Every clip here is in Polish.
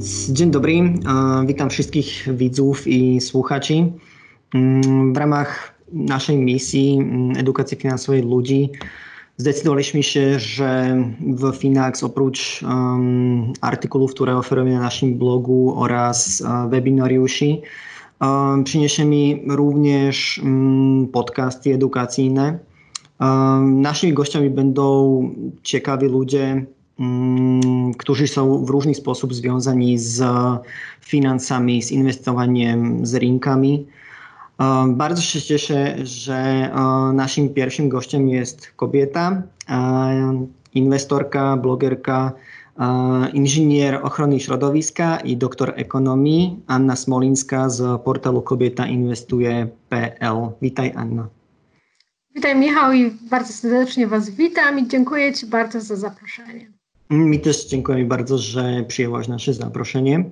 Więc dzień dobry, witam wszystkich widzów i słuchaczy. Mm, w ramach naszej misji mm, edukacji finansowej ludzi zdecydowaliśmy się, że w Finax oprócz um, artykułów, które oferujemy na naszym blogu oraz uh, webinariuszy, um, przyniesiemy również um, podcasty edukacyjne. Um, naszymi gościami będą ciekawi ludzie, którzy są w różny sposób związani z finansami, z inwestowaniem, z rynkami. E, bardzo się cieszę, że e, naszym pierwszym gościem jest kobieta, e, inwestorka, blogerka, inżynier ochrony środowiska i doktor ekonomii Anna Smolińska z portalu kobietainwestuje.pl. Witaj Anna. Witaj Michał i bardzo serdecznie Was witam i dziękuję Ci bardzo za zaproszenie. Mi też dziękuję bardzo, że przyjęłaś nasze zaproszenie.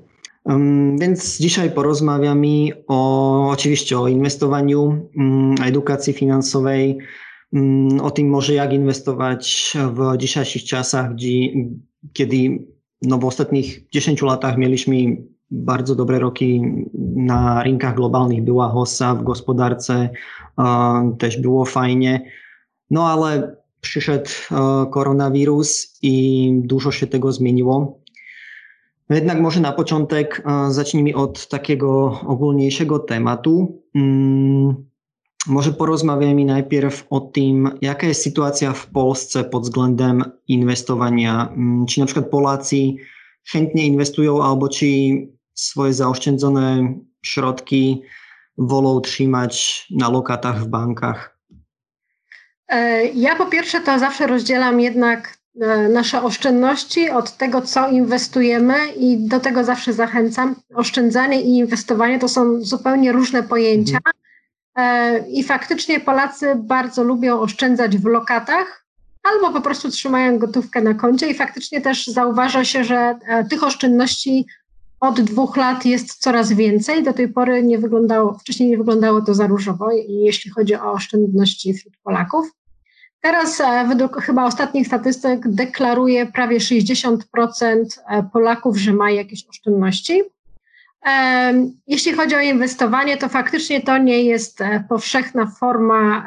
Więc dzisiaj porozmawiamy o, oczywiście o inwestowaniu, mm, edukacji finansowej, mm, o tym może jak inwestować w dzisiejszych czasach, gdzie, kiedy no w ostatnich 10 latach mieliśmy bardzo dobre roki na rynkach globalnych, była hossa w gospodarce, też było fajnie, no ale przyszedł e, koronawirus i dużo się tego zmieniło. Jednak może na początek e, zacznijmy od takiego ogólniejszego tematu. Mm, może porozmawiajmy najpierw o tym, jaka jest sytuacja w Polsce pod względem inwestowania. Mm, czy na przykład Polacy chętnie inwestują, albo czy swoje zaoszczędzone środki wolą trzymać na lokatach w bankach? E, ja po pierwsze to zawsze rozdzielam jednak e, nasze oszczędności od tego, co inwestujemy i do tego zawsze zachęcam. Oszczędzanie i inwestowanie to są zupełnie różne pojęcia. Mhm. E, I faktycznie Polacy bardzo lubią oszczędzać w lokatach albo po prostu trzymają gotówkę na koncie i faktycznie też zauważa się, że tych oszczędności od dwóch lat jest coraz więcej. Do tej pory nie wyglądało, wcześniej nie wyglądało to za różowo, jeśli chodzi o oszczędności wśród Polaków. Teraz e, według chyba ostatnich statystyk deklaruje prawie 60% e, Polaków, że ma jakieś oszczędności. E, jeśli chodzi o inwestowanie, to faktycznie to nie jest powszechna forma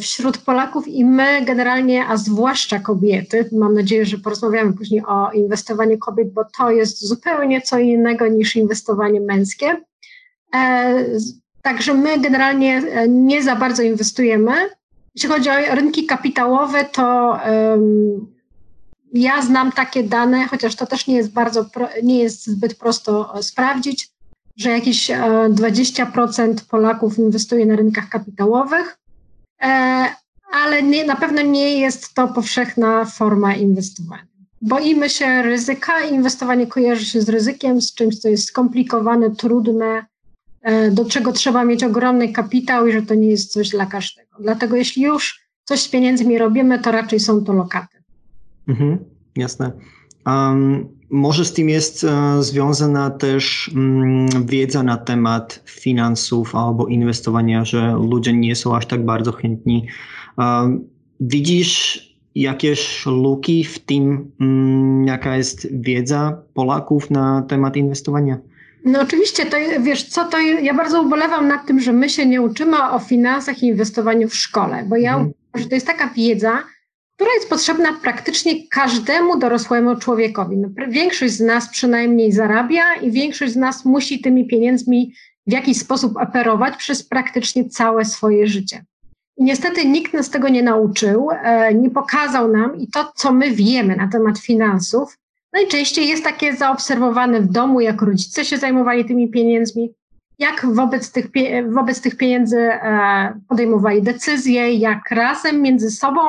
wśród Polaków i my generalnie, a zwłaszcza kobiety, mam nadzieję, że porozmawiamy później o inwestowaniu kobiet, bo to jest zupełnie co innego niż inwestowanie męskie. Także my generalnie nie za bardzo inwestujemy. Jeśli chodzi o rynki kapitałowe, to ja znam takie dane, chociaż to też nie jest bardzo, nie jest zbyt prosto sprawdzić, że jakieś 20% e, Polaków inwestuje na rynkach kapitałowych, e, ale nie, na pewno nie jest to powszechna forma inwestowania. Boimy się ryzyka, inwestowanie kojarzy się z ryzykiem, z czymś, co jest skomplikowane, trudne, E, do czego trzeba mieć ogromny kapitał i że to nie jest coś dla każdego. Dlatego jeśli już coś z pieniędzmi robimy, to raczej są to lokaty. Mhm, jasne. Um, może z tym jest uh, związana też um, wiedza na temat finansów albo inwestowania, że ludzie nie są aż tak bardzo chętni. Um, widzisz jakieś luki w tym, um, jaka jest wiedza Polaków na temat inwestowania? No oczywiście, to wiesz co, to ja bardzo ubolewam nad tym, że my się nie uczymy o finansach i inwestowaniu w szkole, bo ja mhm. uważam, że to jest taka wiedza, która jest potrzebna praktycznie każdemu dorosłemu człowiekowi. No, większość z nas przynajmniej zarabia i większość z nas musi tymi pieniędzmi w jakiś sposób operować przez praktycznie całe swoje życie. I niestety nikt nas tego nie nauczył, e, nie pokazał nam i to, co my wiemy na temat finansów, Najczęściej jest takie zaobserwowane w domu, jak rodzice się zajmowali tymi pieniędzmi, jak wobec tych, wobec tych pieniędzy e, podejmowali decyzje, jak razem między sobą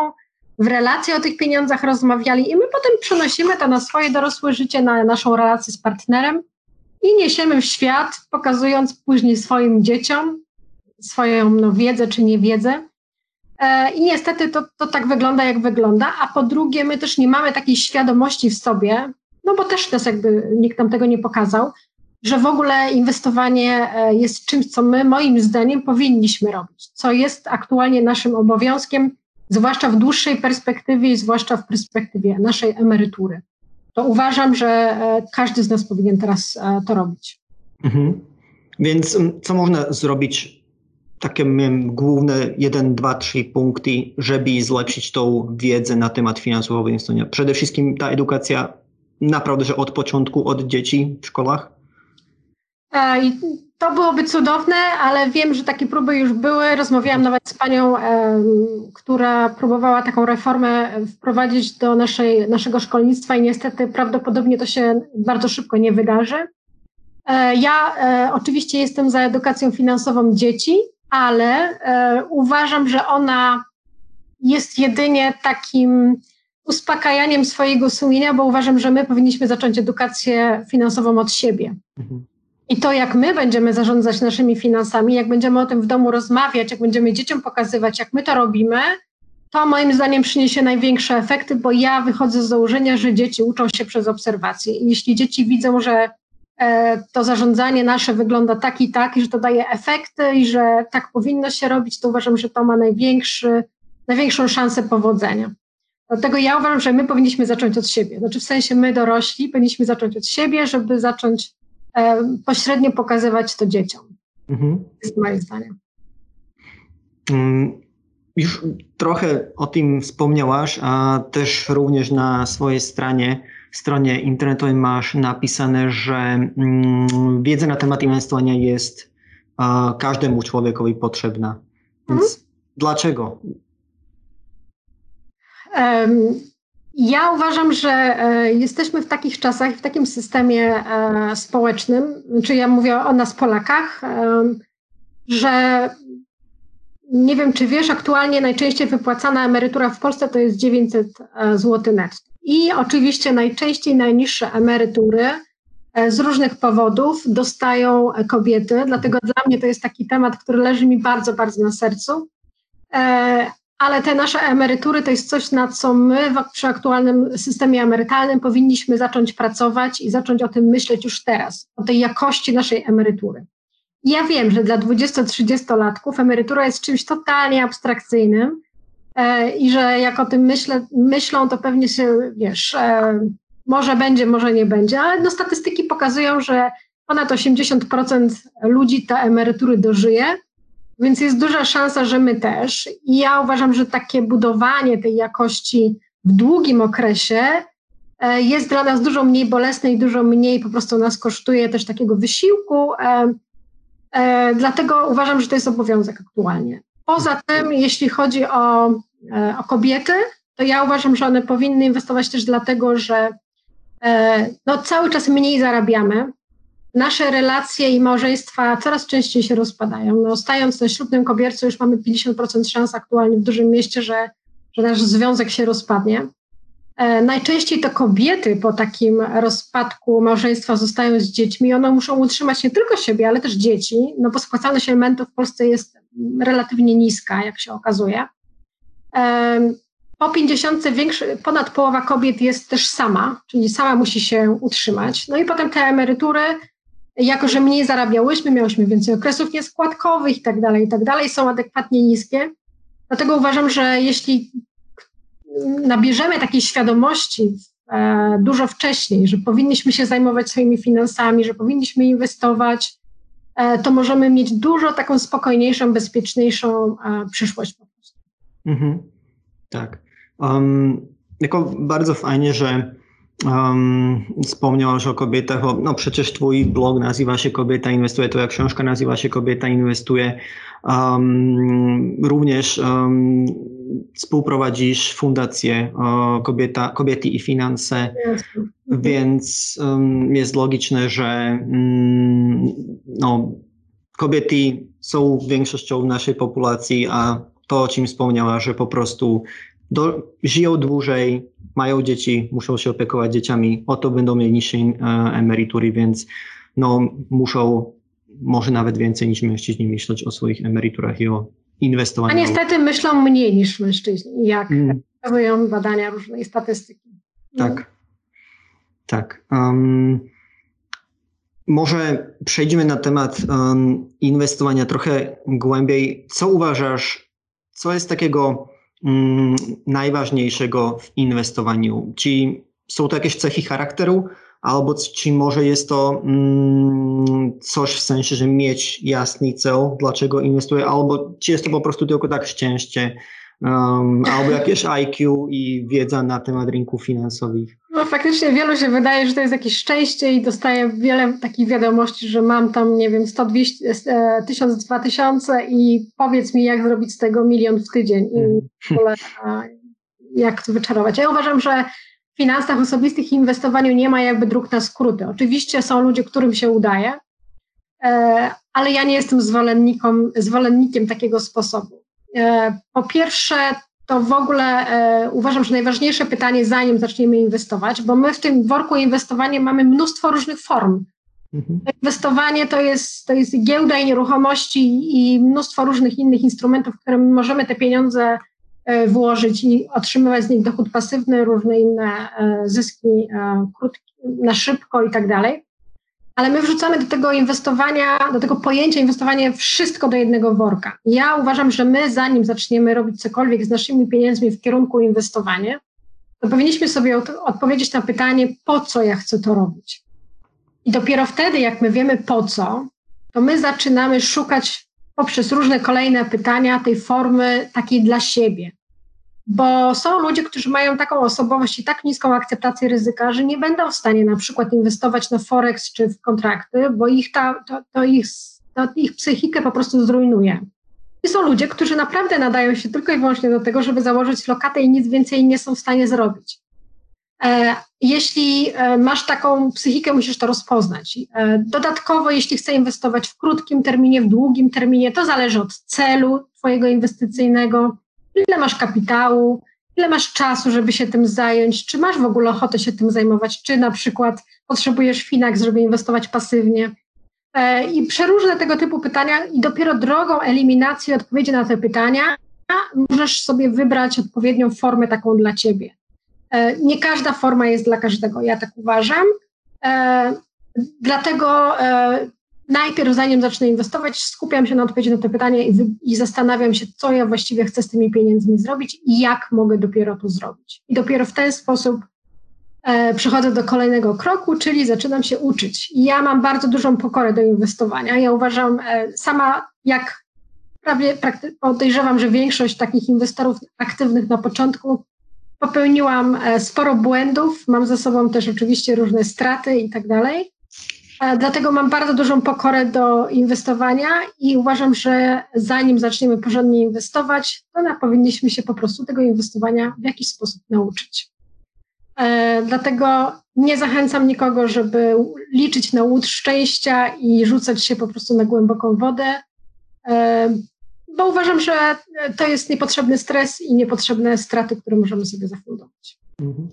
w relacji o tych pieniądzach rozmawiali i my potem przenosimy to na swoje dorosłe życie, na naszą relację z partnerem i niesiemy w świat, pokazując później swoim dzieciom swoją no, wiedzę czy niewiedzę. E, I niestety to, to tak wygląda, jak wygląda. A po drugie, my też nie mamy takiej świadomości w sobie, no bo też nas jakby nikt nam tego nie pokazał, że w ogóle inwestowanie e, jest czymś, co my, moim zdaniem, powinniśmy robić, co jest aktualnie naszym obowiązkiem, zwłaszcza w dłuższej perspektywie i zwłaszcza w perspektywie naszej emerytury. to uważam, że każdy z nas powinien teraz to robić. Mhm. Więc mm, co można zrobić takie wiem, główne 1, 2, 3 punkty, żeby zlepšiť tą wiedzę na temat finansowego inwestowania? Przede wszystkim ta edukacja naprawdę, że od początku, od dzieci w szkołach? E, I to byłoby cudowne, ale wiem, że takie próby już były. Rozmawiałam nawet z panią, która próbowała taką reformę wprowadzić do naszej, naszego szkolnictwa i niestety prawdopodobnie to się bardzo szybko nie wydarzy. E, ja e, oczywiście jestem za edukacją finansową dzieci, ale e, uważam, że ona jest jedynie takim uspokajaniem swojego sumienia, bo uważam, że my powinniśmy zacząć edukację finansową od siebie. Mhm. I to, jak my będziemy zarządzać naszymi finansami, jak będziemy o tym w domu rozmawiać, jak będziemy dzieciom pokazywać, jak my to robimy, to moim zdaniem przyniesie największe efekty, bo ja wychodzę z założenia, że dzieci uczą się przez obserwacje. I jeśli dzieci widzą, że E, to zarządzanie nasze wygląda tak i tak, i że to daje efekty i że tak powinno się robić, to uważam, że to ma największy, największą szansę powodzenia. Dlatego ja uważam, że my powinniśmy zacząć od siebie. Znaczy w sensie my dorośli powinniśmy zacząć od siebie, żeby zacząć pośrednio pokazywać to dzieciom. Mhm. Jest moje zdanie. Mm, już trochę o tym wspomniałaś, a też również na swojej stronie stronie internetowej masz napisane, że mm, wiedza na temat inwestowania jest każdemu człowiekowi potrzebna. Więc hmm? dlaczego? Ja uważam, że e, jesteśmy w takich czasach, w takim systemie e, społecznym, czy ja mówię o nas Polakach, że nie wiem, czy wiesz, aktualnie najczęściej wypłacana emerytura w Polsce to jest 900 e, zł netto. I oczywiście najczęściej najniższe emerytury e, z różnych powodów dostają kobiety, dlatego dla mnie to jest taki temat, który leży mi bardzo, bardzo na sercu. Ale te nasze emerytury to jest coś, na co my przy aktualnym systemie emerytalnym powinniśmy zacząć pracować i zacząć o tym myśleć już teraz, o tej jakości naszej emerytury. Ja wiem, że dla 20-30-latków emerytura jest czymś totalnie abstrakcyjnym, E, i że jak o tym myślę, myślą, to pewnie się, wiesz, e, może będzie, może nie będzie, ale no, statystyki pokazują, że ponad 80% ludzi te emerytury dożyje, więc jest duża szansa, że my też. I ja uważam, że takie budowanie tej jakości w długim okresie e, jest dla nas dużo mniej bolesne i dużo mniej po prostu nas kosztuje też takiego wysiłku. Dlatego uważam, że to jest obowiązek aktualnie. Poza tym, jeśli chodzi o E, o kobiety, to ja uważam, że one powinny inwestować też dlatego, że e, no, cały czas mniej zarabiamy. Nasze relacje i małżeństwa coraz częściej się rozpadają. No, stając na ślubnym kobiercu już mamy 50% szans aktualnie w dużym mieście, że, że nasz związek się rozpadnie. E, najczęściej to kobiety po takim rozpadku małżeństwa zostają z dziećmi. One muszą utrzymać nie tylko siebie, ale też dzieci, no bo spłacalność alimentów w Polsce jest relatywnie niska, jak się okazuje. Po 50 większy, ponad połowa kobiet jest też sama, czyli sama musi się utrzymać. No i potem te emerytury, jako że mniej zarabiałyśmy, miałyśmy więcej okresów nieskładkowych i tak dalej, i tak dalej, są adekwatnie niskie. Dlatego uważam, że jeśli nabierzemy takiej świadomości e, dużo wcześniej, że powinniśmy się zajmować swoimi finansami, że powinniśmy inwestować, e, to możemy mieć dużo taką spokojniejszą, bezpieczniejszą e, przyszłość. Mhm. Tak. Um, jako bardzo fajnie, że um, wspomniałaś o kobietach, bo no przecież twój blog nazywa się Kobieta inwestuje, twoja książka nazywa się Kobieta inwestuje. Um, również um, współprowadzisz fundację Kobieta, Kobiety i Finanse, więc jest logiczne, że um, no, kobiety są większością naszej populacji, a to, o czym wspomniała, że po prostu do, żyją dłużej, mają dzieci, muszą się opiekować dzieciami, oto będą mieli niższe e, emerytury, więc no, muszą może nawet więcej niż mężczyźni myśleć o swoich emeryturach i o inwestowaniu. A niestety myślą mniej niż mężczyźni, jak mm. pokazują badania różne i statystyki. Tak, no. tak. Um, może przejdziemy na temat um, inwestowania trochę głębiej. Co uważasz, co jest takiego najważniejszego w inwestowaniu? Czy są to jakieś cechy charakteru, albo czy może jest to mm, coś w sensie, że mieć jasny cel, dlaczego inwestuję, albo czy jest to po prostu tylko tak szczęście, albo jakieś IQ i wiedza na temat rynków finansowych. No faktycznie wielu się wydaje, że to jest jakieś szczęście i dostaje wiele takich wiadomości, że mam tam, nie wiem, 100, 200, 1000, 2000 i powiedz mi, jak zrobić z tego milion w tydzień i mhm. w ogóle jak to wyczarować. Ja uważam, że w finansach osobistych i inwestowaniu nie ma jakby dróg na skróty. Oczywiście są ludzie, którym się udaje, e, ale ja nie jestem zwolennikiem, zwolennikiem takiego sposobu. E, po pierwsze, to w ogóle e, uważam, że najważniejsze pytanie, zanim zaczniemy inwestować, bo my w tym worku inwestowania mamy mnóstwo różnych form. Mhm. Inwestowanie to jest, to jest giełda i nieruchomości i mnóstwo różnych innych instrumentów, w które możemy te pieniądze e, włożyć i otrzymywać z nich dochód pasywny, różne inne e, zyski krótkie, na szybko i tak dalej ale my wrzucamy do tego inwestowania, do tego pojęcia inwestowania wszystko do jednego worka. Ja uważam, że my zanim zaczniemy robić cokolwiek z naszymi pieniędzmi w kierunku inwestowania, to powinniśmy sobie odpowiedzieć na pytanie, po co ja chcę to robić. I dopiero wtedy, jak my wiemy po co, to my zaczynamy szukać poprzez różne kolejne pytania tej formy takiej dla siebie bo są ludzie, którzy mają taką osobowość i tak niską akceptację ryzyka, że nie będą w stanie na przykład inwestować na Forex czy w kontrakty, bo ich ta, to, to ich, to ich psychikę po prostu zrujnuje. I są ludzie, którzy naprawdę nadają się tylko i wyłącznie do tego, żeby założyć lokatę i nic więcej nie są w stanie zrobić. E, jeśli e, masz taką psychikę, musisz to rozpoznać. E, dodatkowo, jeśli chcesz inwestować w krótkim terminie, w długim terminie, to zależy od celu Twojego inwestycyjnego ile masz kapitału, ile masz czasu, żeby się tym zająć, czy masz w ogóle ochotę się tym zajmować, czy na przykład potrzebujesz Finax, żeby inwestować pasywnie. E, I przeróżne tego typu pytania i dopiero drogą eliminacji odpowiedzi na te pytania możesz sobie wybrać odpowiednią formę taką dla ciebie. E, nie każda forma jest dla każdego, ja tak uważam. E, dlatego najpierw, zanim zacznę inwestować, skupiam się na odpowiedzi na te pytania i, i, zastanawiam się, co ja właściwie chcę z tymi pieniędzmi zrobić i jak mogę dopiero to zrobić. I dopiero w ten sposób e, przechodzę do kolejnego kroku, czyli zaczynam się uczyć. Ja mam bardzo dużą pokorę do inwestowania. Ja uważam e, sama, jak prawie podejrzewam, że większość takich inwestorów aktywnych na początku popełniłam e, sporo błędów, mam za sobą też oczywiście różne straty i tak dalej. Dlatego mam bardzo dużą pokorę do inwestowania i uważam, że zanim zaczniemy porządnie inwestować, to na powinniśmy się po prostu tego inwestowania w jakiś sposób nauczyć. E, dlatego nie zachęcam nikogo, żeby liczyć na łód szczęścia i rzucać się po prostu na głęboką wodę, e, bo uważam, że to jest niepotrzebny stres i niepotrzebne straty, które możemy sobie zafundować. Mhm.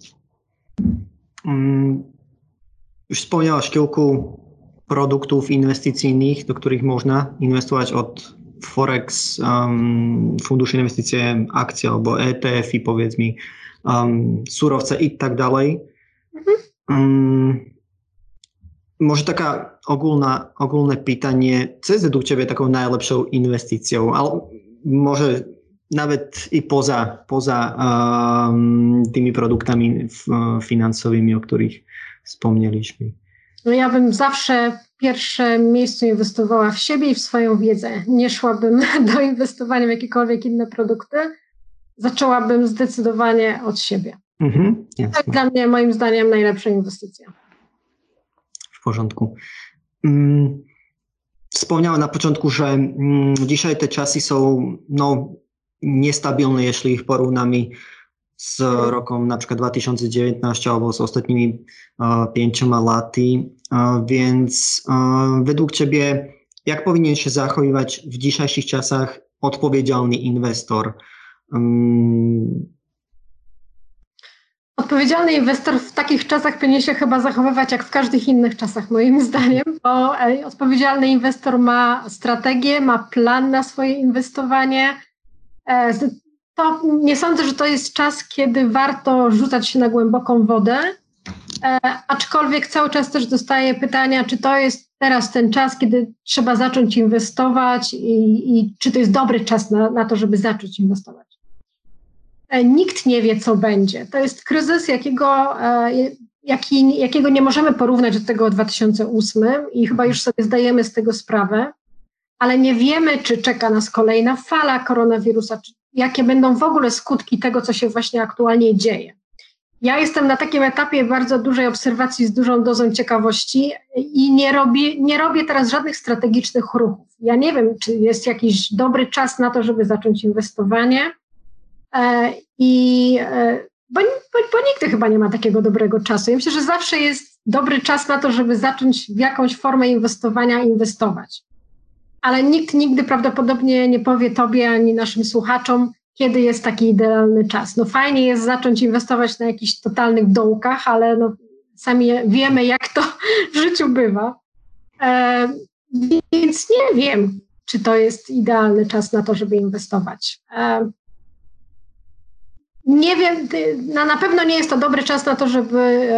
Už spomínala šťovku produktov investícijných, do ktorých možná investovať od Forex, um, funduše investície, akcie alebo ETF-y, povedz mi, um, súrovce i tak ďalej. Mm-hmm. Um, Možno taká ogulná, ogulné pýtanie, co je tebe takou najlepšou investíciou, ale môže nawet i poza, poza um, tými produktami f, financovými, o ktorých wspomnieliśmy? No ja bym zawsze w pierwszym miejscu inwestowała w siebie i w swoją wiedzę. Nie szłabym do inwestowania w jakiekolwiek inne produkty. Zaczęłabym zdecydowanie od siebie. Mhm, to jest dla mnie, moim zdaniem, najlepsza inwestycja. W porządku. Mm, wspomniałem na początku, że mm, dzisiaj te czasy są no, niestabilne, jeśli ich porównamy z rokom na przykład 2019 albo z ostatnimi uh, pięcioma laty. Uh, więc uh, według Ciebie, jak powinien się zachowywać w dzisiejszych czasach odpowiedzialny inwestor? Um, Odpowiedzialny inwestor w takich czasach powinien się chyba zachowywać jak w każdych innych czasach, moim zdaniem, bo e, odpowiedzialny inwestor ma strategię, ma plan na swoje inwestowanie, e, to nie sądzę, że to jest czas, kiedy warto rzucać się na głęboką wodę. E, aczkolwiek cały czas też dostaję pytania, czy to jest teraz ten czas, kiedy trzeba zacząć inwestować i, i czy to jest dobry czas na, na to, żeby zacząć inwestować. e, nikt nie wie, co będzie. To jest kryzys, jakiego, e, jaki, jakiego nie możemy porównać do tego 2008 i chyba już sobie zdajemy z tego sprawę, ale nie wiemy, czy czeka nas kolejna fala koronawirusa, czy jakie będą w ogóle skutki tego, co się właśnie aktualnie dzieje. Ja jestem na takim etapie bardzo dużej obserwacji z dużą dozą ciekawości i nie robię, nie robię teraz żadnych strategicznych ruchów. Ja nie wiem, czy jest jakiś dobry czas na to, żeby zacząć inwestowanie. E, I e, bo, bo, bo nigdy chyba nie ma takiego dobrego czasu. Ja myślę, że zawsze jest dobry czas na to, żeby zacząć w jakąś formę inwestowania inwestować. Ale nikt nigdy prawdopodobnie nie powie tobie ani naszym słuchaczom, kiedy jest taki idealny czas. No fajnie jest zacząć inwestować na jakichś totalnych dołkach, ale no, sami wiemy, jak to w życiu bywa. E, więc nie wiem, czy to jest idealny czas na to, żeby inwestować. E, nie wiem, na, na pewno nie jest to dobry czas na to, żeby,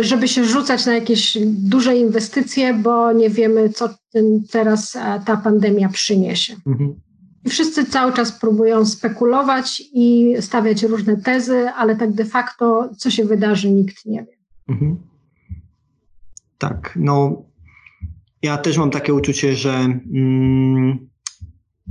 żeby się rzucać na jakieś duże inwestycje, bo nie wiemy, co ten, teraz e, ta pandemia przyniesie. Mhm. I wszyscy cały czas próbują spekulować i stawiać różne tezy, ale tak de facto, co się wydarzy, nikt nie wie. Mhm. Tak, no ja też mam takie uczucie, że mm,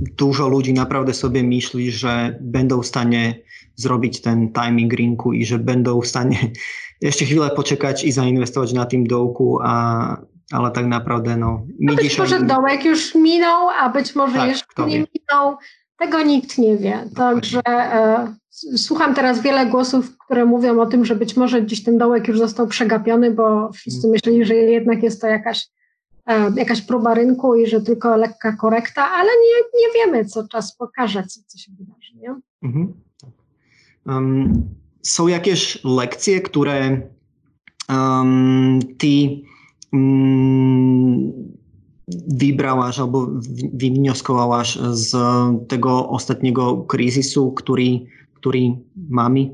dużo ludzi naprawdę sobie myśli, że będą w stanie zrobić ten timing rynku i że będą w stanie jeszcze chwilę poczekać i zainwestować na tym dołku, a, ale tak naprawdę no... Mi być dzisiaj... może dołek już minął, a być może tak, jeszcze nie wie. minął. Tego nikt nie wie. Także e, słucham teraz wiele głosów, które mówią o tym, że być może gdzieś ten dołek już został przegapiony, bo wszyscy hmm. myśleli, że jednak jest to jakaś, jakaś próba rynku i że tylko lekka korekta, ale nie, nie wiemy, co czas pokaże, co, co się wydarzy. Nie? Mhm. Um, są jakieś lekcje, które um, ty um, wybrałaś albo wywnioskowałaś z tego ostatniego kryzysu, który, który mamy?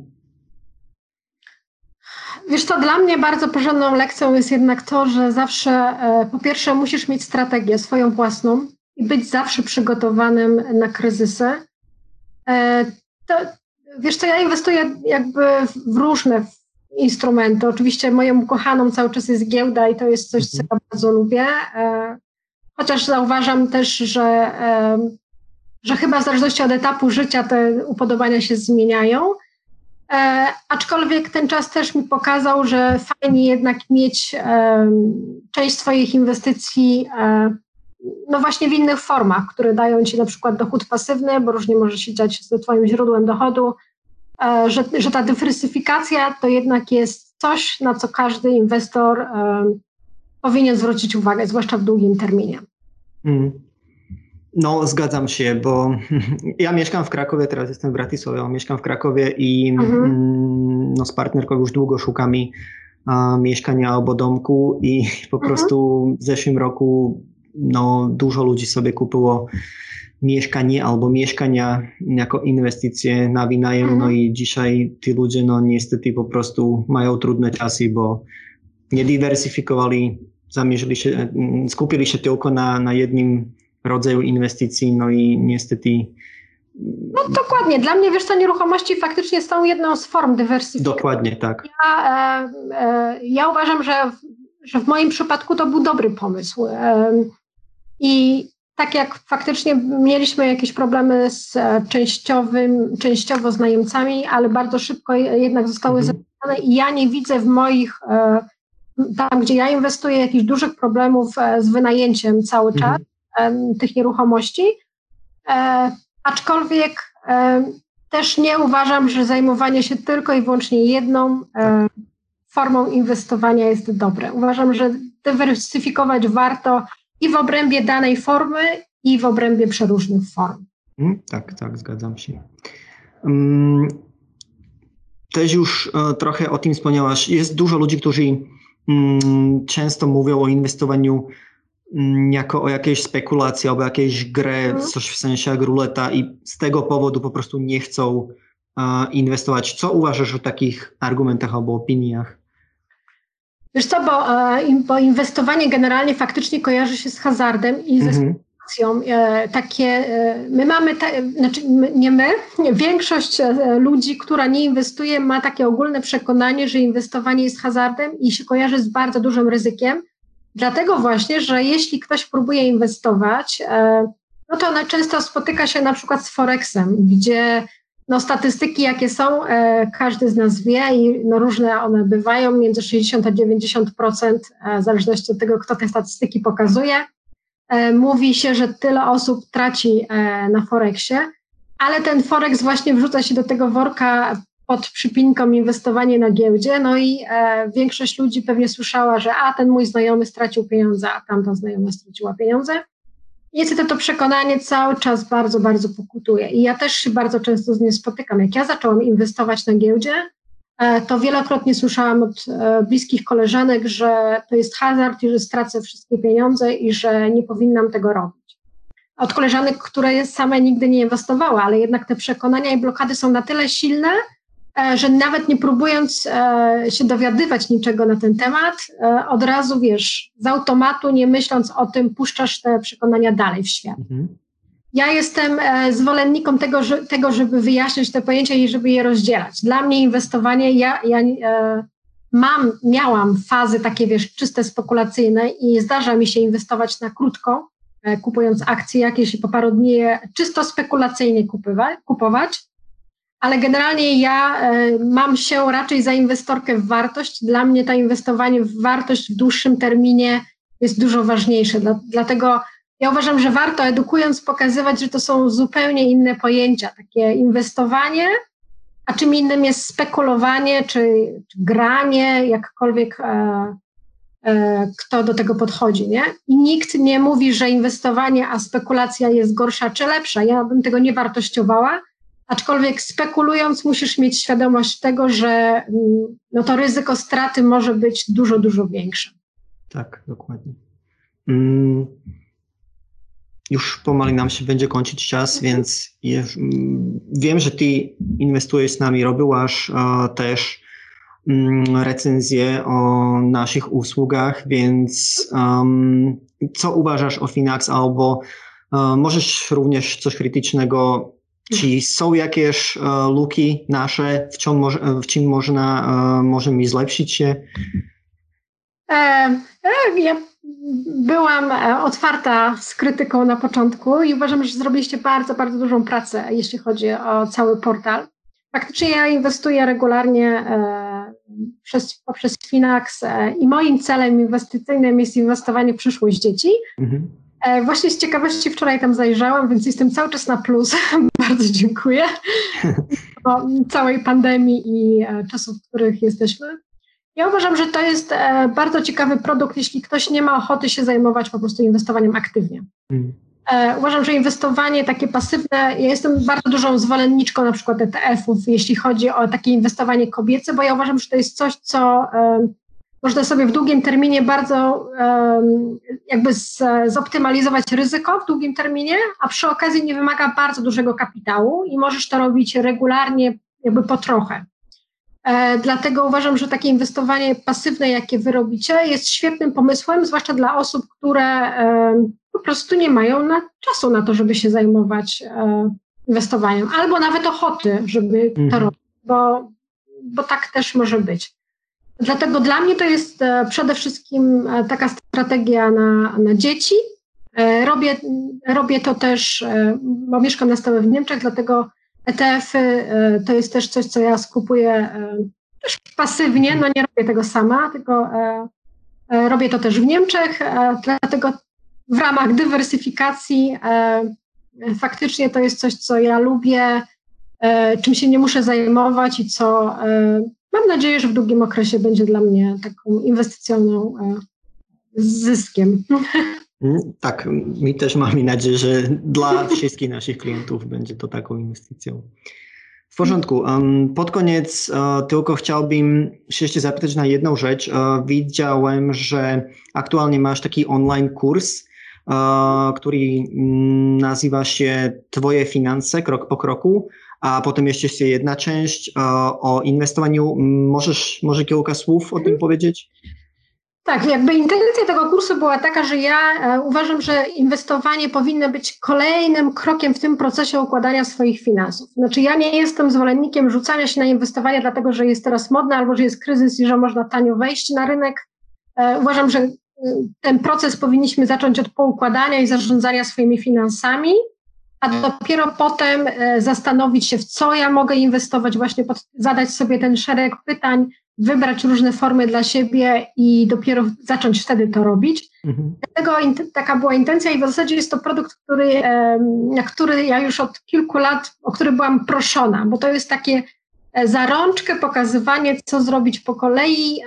Wiesz to dla mnie bardzo porządną lekcją jest jednak to, że zawsze e, po pierwsze musisz mieć strategię swoją własną i być zawsze przygotowanym na kryzysy. E, to, wiesz co, ja inwestuję jakby w różne instrumenty. Oczywiście moją kochaną cały czas jest giełda i to jest coś, co ja bardzo lubię. E, Chociaż zauważam też, że, że chyba w zależności od etapu życia te upodobania się zmieniają. E, aczkolwiek ten czas też mi pokazał, że fajnie jednak mieć e, część swoich inwestycji e, no właśnie w innych formach, które dają ci na przykład dochód pasywny, bo różnie może się dziać ze twoim źródłem dochodu, e, że, że ta dywersyfikacja to jednak jest coś, na co każdy inwestor powinien zwrócić uwagę, zwłaszcza w długim terminie. Mm. No, zgadzam się, bo ja mieszkam w Krakowie, teraz jestem w Bratysławie, mieszkam w Krakowie i mhm. Mm, no, z partnerką już długo szukamy a, mieszkania albo domku i po mhm. prostu w zeszłym roku no, dużo ludzi sobie kupiło mieszkanie albo mieszkania jako inwestycje na wynajem, no mhm. no i dzisiaj ci ludzie no niestety po prostu mają trudne czasy, bo nie dywersyfikowali zamierzyli się, skupili się tylko na, na jednym rodzaju inwestycji, no i niestety no dokładnie. Dla mnie, wiesz co, nieruchomości faktycznie są jedną z form dywersyfikacji. Dokładnie, tak. Ja, e, e, ja uważam, że, że w moim przypadku to był dobry pomysł. E, I tak jak faktycznie mieliśmy jakieś problemy z e, częściowym, częściowo z najemcami, ale bardzo szybko jednak zostały mhm. i ja nie widzę w moich e, tam, gdzie ja inwestuję, jakichś dużych problemów e, z wynajęciem cały mhm. czas mhm. Tych nieruchomości. E, aczkolwiek też nie uważam, że zajmowanie się tylko i wyłącznie jedną formą inwestowania jest dobre. Uważam, że dywersyfikować warto i w obrębie danej formy, i w obrębie przeróżnych form. Mhm, tak, tak, zgadzam się. Um, też już trochę o tym wspomniałaś. Jest dużo ludzi, którzy Mm, często mówią o inwestowaniu mm, jako o jakiejś spekulacji albo jakiejś grę, mhm. coś w sensie jak ruleta i z tego powodu po prostu nie chcą inwestować. Co uważasz o takich argumentach albo opiniach? Wiesz co, bo, e, bo inwestowanie generalnie faktycznie kojarzy się z hazardem i ze mhm. motywacją. E, takie, e, my mamy, te, znaczy nie my, większość ludzi, która nie inwestuje, ma takie ogólne przekonanie, że inwestowanie jest hazardem i się kojarzy z bardzo dużym ryzykiem. Dlatego właśnie, że jeśli ktoś próbuje inwestować, no to ona często spotyka się na przykład z Forexem, gdzie no, statystyki, jakie są, e, każdy z nas wie i no, różne one bywają, między 60 a 90%, e, w zależności od tego, kto te statystyki pokazuje. E, mówi się, że tyle osób traci e, na Forexie, ale ten Forex właśnie wrzuca się do tego worka pod przypinką inwestowanie na giełdzie, no i e, większość ludzi pewnie słyszała, że a ten mój znajomy stracił pieniądze, a tamta znajoma straciła pieniądze. Niestety to przekonanie cały czas bardzo, bardzo pokutuje. I ja też się bardzo często z nim spotykam. Jak ja zaczęłam inwestować na giełdzie, e, to wielokrotnie słyszałam od e, bliskich koleżanek, że to jest hazard i że stracę wszystkie pieniądze i że nie powinnam tego robić. Od koleżanek, które same nigdy nie inwestowały, ale jednak te przekonania i blokady są na tyle silne, że nawet nie próbując e, się dowiadywać niczego na ten temat, e, od razu wiesz, z automatu, nie myśląc o tym, puszczasz te przekonania dalej w świat. Mhm. Ja jestem zwolennikiem tego, że, tego, żeby wyjaśnić te pojęcia i żeby je rozdzielać. Dla mnie inwestowanie, ja, ja mam, miałam fazy takie, wiesz, czyste spekulacyjne i zdarza mi się inwestować na krótko, kupując akcje jakieś i po paru dni je czysto spekulacyjnie kupować ale generalnie ja e, mam się raczej za inwestorkę w wartość. Dla mnie to inwestowanie w wartość w dłuższym terminie jest dużo ważniejsze. Dlatego ja uważam, że warto edukując pokazywać, że to są zupełnie inne pojęcia. Takie inwestowanie, a czym innym jest spekulowanie czy, czy granie, jakkolwiek e, e, kto do tego podchodzi. Nie? I nikt nie mówi, że inwestowanie, a spekulacja jest gorsza czy lepsza. Ja bym tego nie wartościowała Aczkolwiek spekulując, musisz mieć świadomość tego, że mm, no to ryzyko straty może być dużo, dużo większe. Tak, dokładnie. Mm, już pomali nam się będzie kończyć czas, więc mm, wiem, że ty inwestujesz z nami, robiłaś też recenzję o naszych usługach, więc um, co uważasz o Finax albo uh, możesz również coś krytycznego czy są jakieś uh, luki nasze, w czym, w czym można, uh, możemy zlepszyć się? E, ja byłam otwarta z krytyką na początku i uważam, że zrobiliście bardzo, bardzo dużą pracę, jeśli chodzi o cały portal. Faktycznie ja inwestuję regularnie e, przez, poprzez Finax e, i moim celem inwestycyjnym jest inwestowanie w przyszłość dzieci. Mhm. E, właśnie z ciekawości wczoraj tam zajrzałam, więc jestem cały czas na plus. Bardzo dziękuję. Po całej pandemii i e, czasów, w których jesteśmy. Ja uważam, że to jest e, bardzo ciekawy produkt, jeśli ktoś nie ma ochoty się zajmować po prostu inwestowaniem aktywnie. Mm. Uważam, że inwestowanie takie pasywne, ja jestem bardzo dużą zwolenniczką na przykład ETF-ów, jeśli chodzi o takie inwestowanie kobiece, bo ja uważam, że to jest coś, co można sobie w długim terminie bardzo jakby zoptymalizować ryzyko w długim terminie, a przy okazji nie wymaga bardzo dużego kapitału i możesz to robić regularnie, jakby po trochę. E, dlatego uważam, że takie inwestowanie pasywne, jakie wy robicie, jest świetnym pomysłem, zwłaszcza dla osób, które po prostu nie mają na, czasu na to, żeby się zajmować e, inwestowaniem, albo nawet ochoty, żeby to mhm. robić, bo, bo tak też może być. Dlatego dla mnie to jest e, przede wszystkim e, taka strategia na, na dzieci. E, robię, robię to też, bo mieszkam na stałe w Niemczech, dlatego ETF-y to jest też coś, co ja skupuję też pasywnie, no nie robię tego sama, tylko robię to też w Niemczech, dlatego w ramach dywersyfikacji faktycznie to jest coś, co ja lubię, czym się nie muszę zajmować i co mam nadzieję, że w długim okresie będzie dla mnie taką inwestycją e, z zyskiem. Mm, tak, mi też mamy nadzieję, że dla wszystkich naszych klientów będzie to taką inwestycją. W porządku. Pod koniec e, tylko chciałbym się jeszcze zapytać na jedną rzecz. E, widziałem, że aktualnie masz taki online kurs, który mm, nazywa się Twoje finanse krok po kroku. A potem jeszcze jest jedna część o inwestowaniu. Możesz może kilka słów o tym powiedzieć? Tak, jakby intencja tego kursu była taka, że ja e, uważam, że inwestowanie powinno być kolejnym krokiem w tym procesie układania swoich finansów. Znaczy ja nie jestem zwolennikiem rzucania się na inwestowanie dlatego, że jest teraz modne albo że jest kryzys i że można tanio wejść na rynek. E, uważam, że ten proces powinniśmy zacząć od poukładania i zarządzania swoimi finansami, a dopiero potem e, zastanowić się, w co ja mogę inwestować, właśnie pod, zadać sobie ten szereg pytań, wybrać różne formy dla siebie i dopiero zacząć wtedy to robić. Mhm. Dlatego taka była intencja i w zasadzie jest to produkt, który, na który ja już od kilku lat, o który byłam proszona, bo to jest takie e, zarączkę, pokazywanie, co zrobić po kolei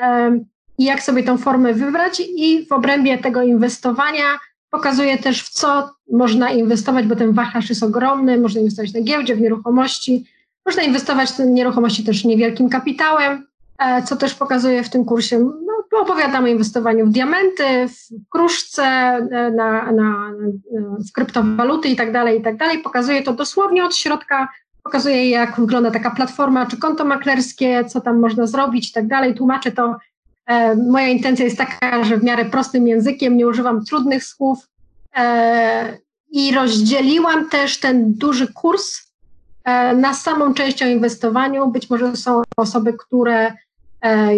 i jak sobie tą formę wybrać i w obrębie tego inwestowania pokazuje też, w co można inwestować, bo ten wachlarz jest ogromny, można inwestować na giełdzie, w nieruchomości, można inwestować w nieruchomości też niewielkim kapitałem, e, co też pokazuje w tym kursie, no, opowiadamy o inwestowaniu w diamenty, w kruszce, e, na, na, w kryptowaluty i tak dalej, i tak dalej. Pokazuje to dosłownie od środka, pokazuje jak wygląda taka platforma czy konto maklerskie, co tam można zrobić i tak dalej. Tłumaczę to moja intencja jest taka, że w miarę prostym językiem nie używam trudnych słów e, i rozdzieliłam też ten duży kurs e, na samą część o inwestowaniu. Być może są osoby, które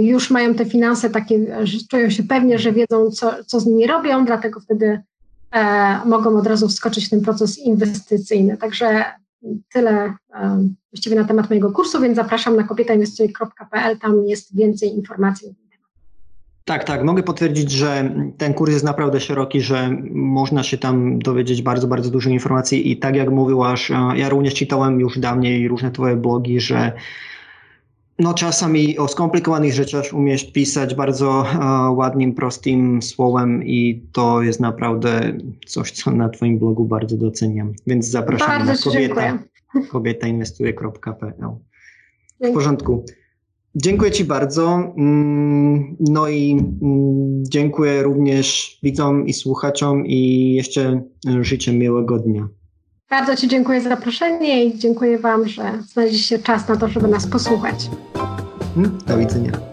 już mają te finanse takie, że czują się pewnie, że wiedzą, co, co z nimi robią, dlatego wtedy mogą od razu wskoczyć w ten proces inwestycyjny. Także tyle właściwie na temat mojego kursu, więc zapraszam na kobietainwestuje.pl, tam jest więcej informacji tak, tak. Mogę potwierdzić, że ten kurs jest naprawdę szeroki, że można się tam dowiedzieć bardzo, bardzo dużo informacji i tak jak mówiłaś, e, ja również czytałem już dawniej różne twoje blogi, że no czasami o skomplikowanych rzeczach umiesz pisać bardzo uh, ładnym, prostym słowem i to jest naprawdę coś, co na twoim blogu bardzo doceniam. Więc zapraszam bardzo na kobieta, kobietainwestuje.pl. W porządku. Dziękuję Ci bardzo. Mm, no i mm, dziękuję również widzom i słuchaczom i jeszcze życzę miłego dnia. Bardzo Ci dziękuję za zaproszenie i dziękuję Wam, że znaleźliście czas na to, żeby nas posłuchać. Hmm, do widzenia.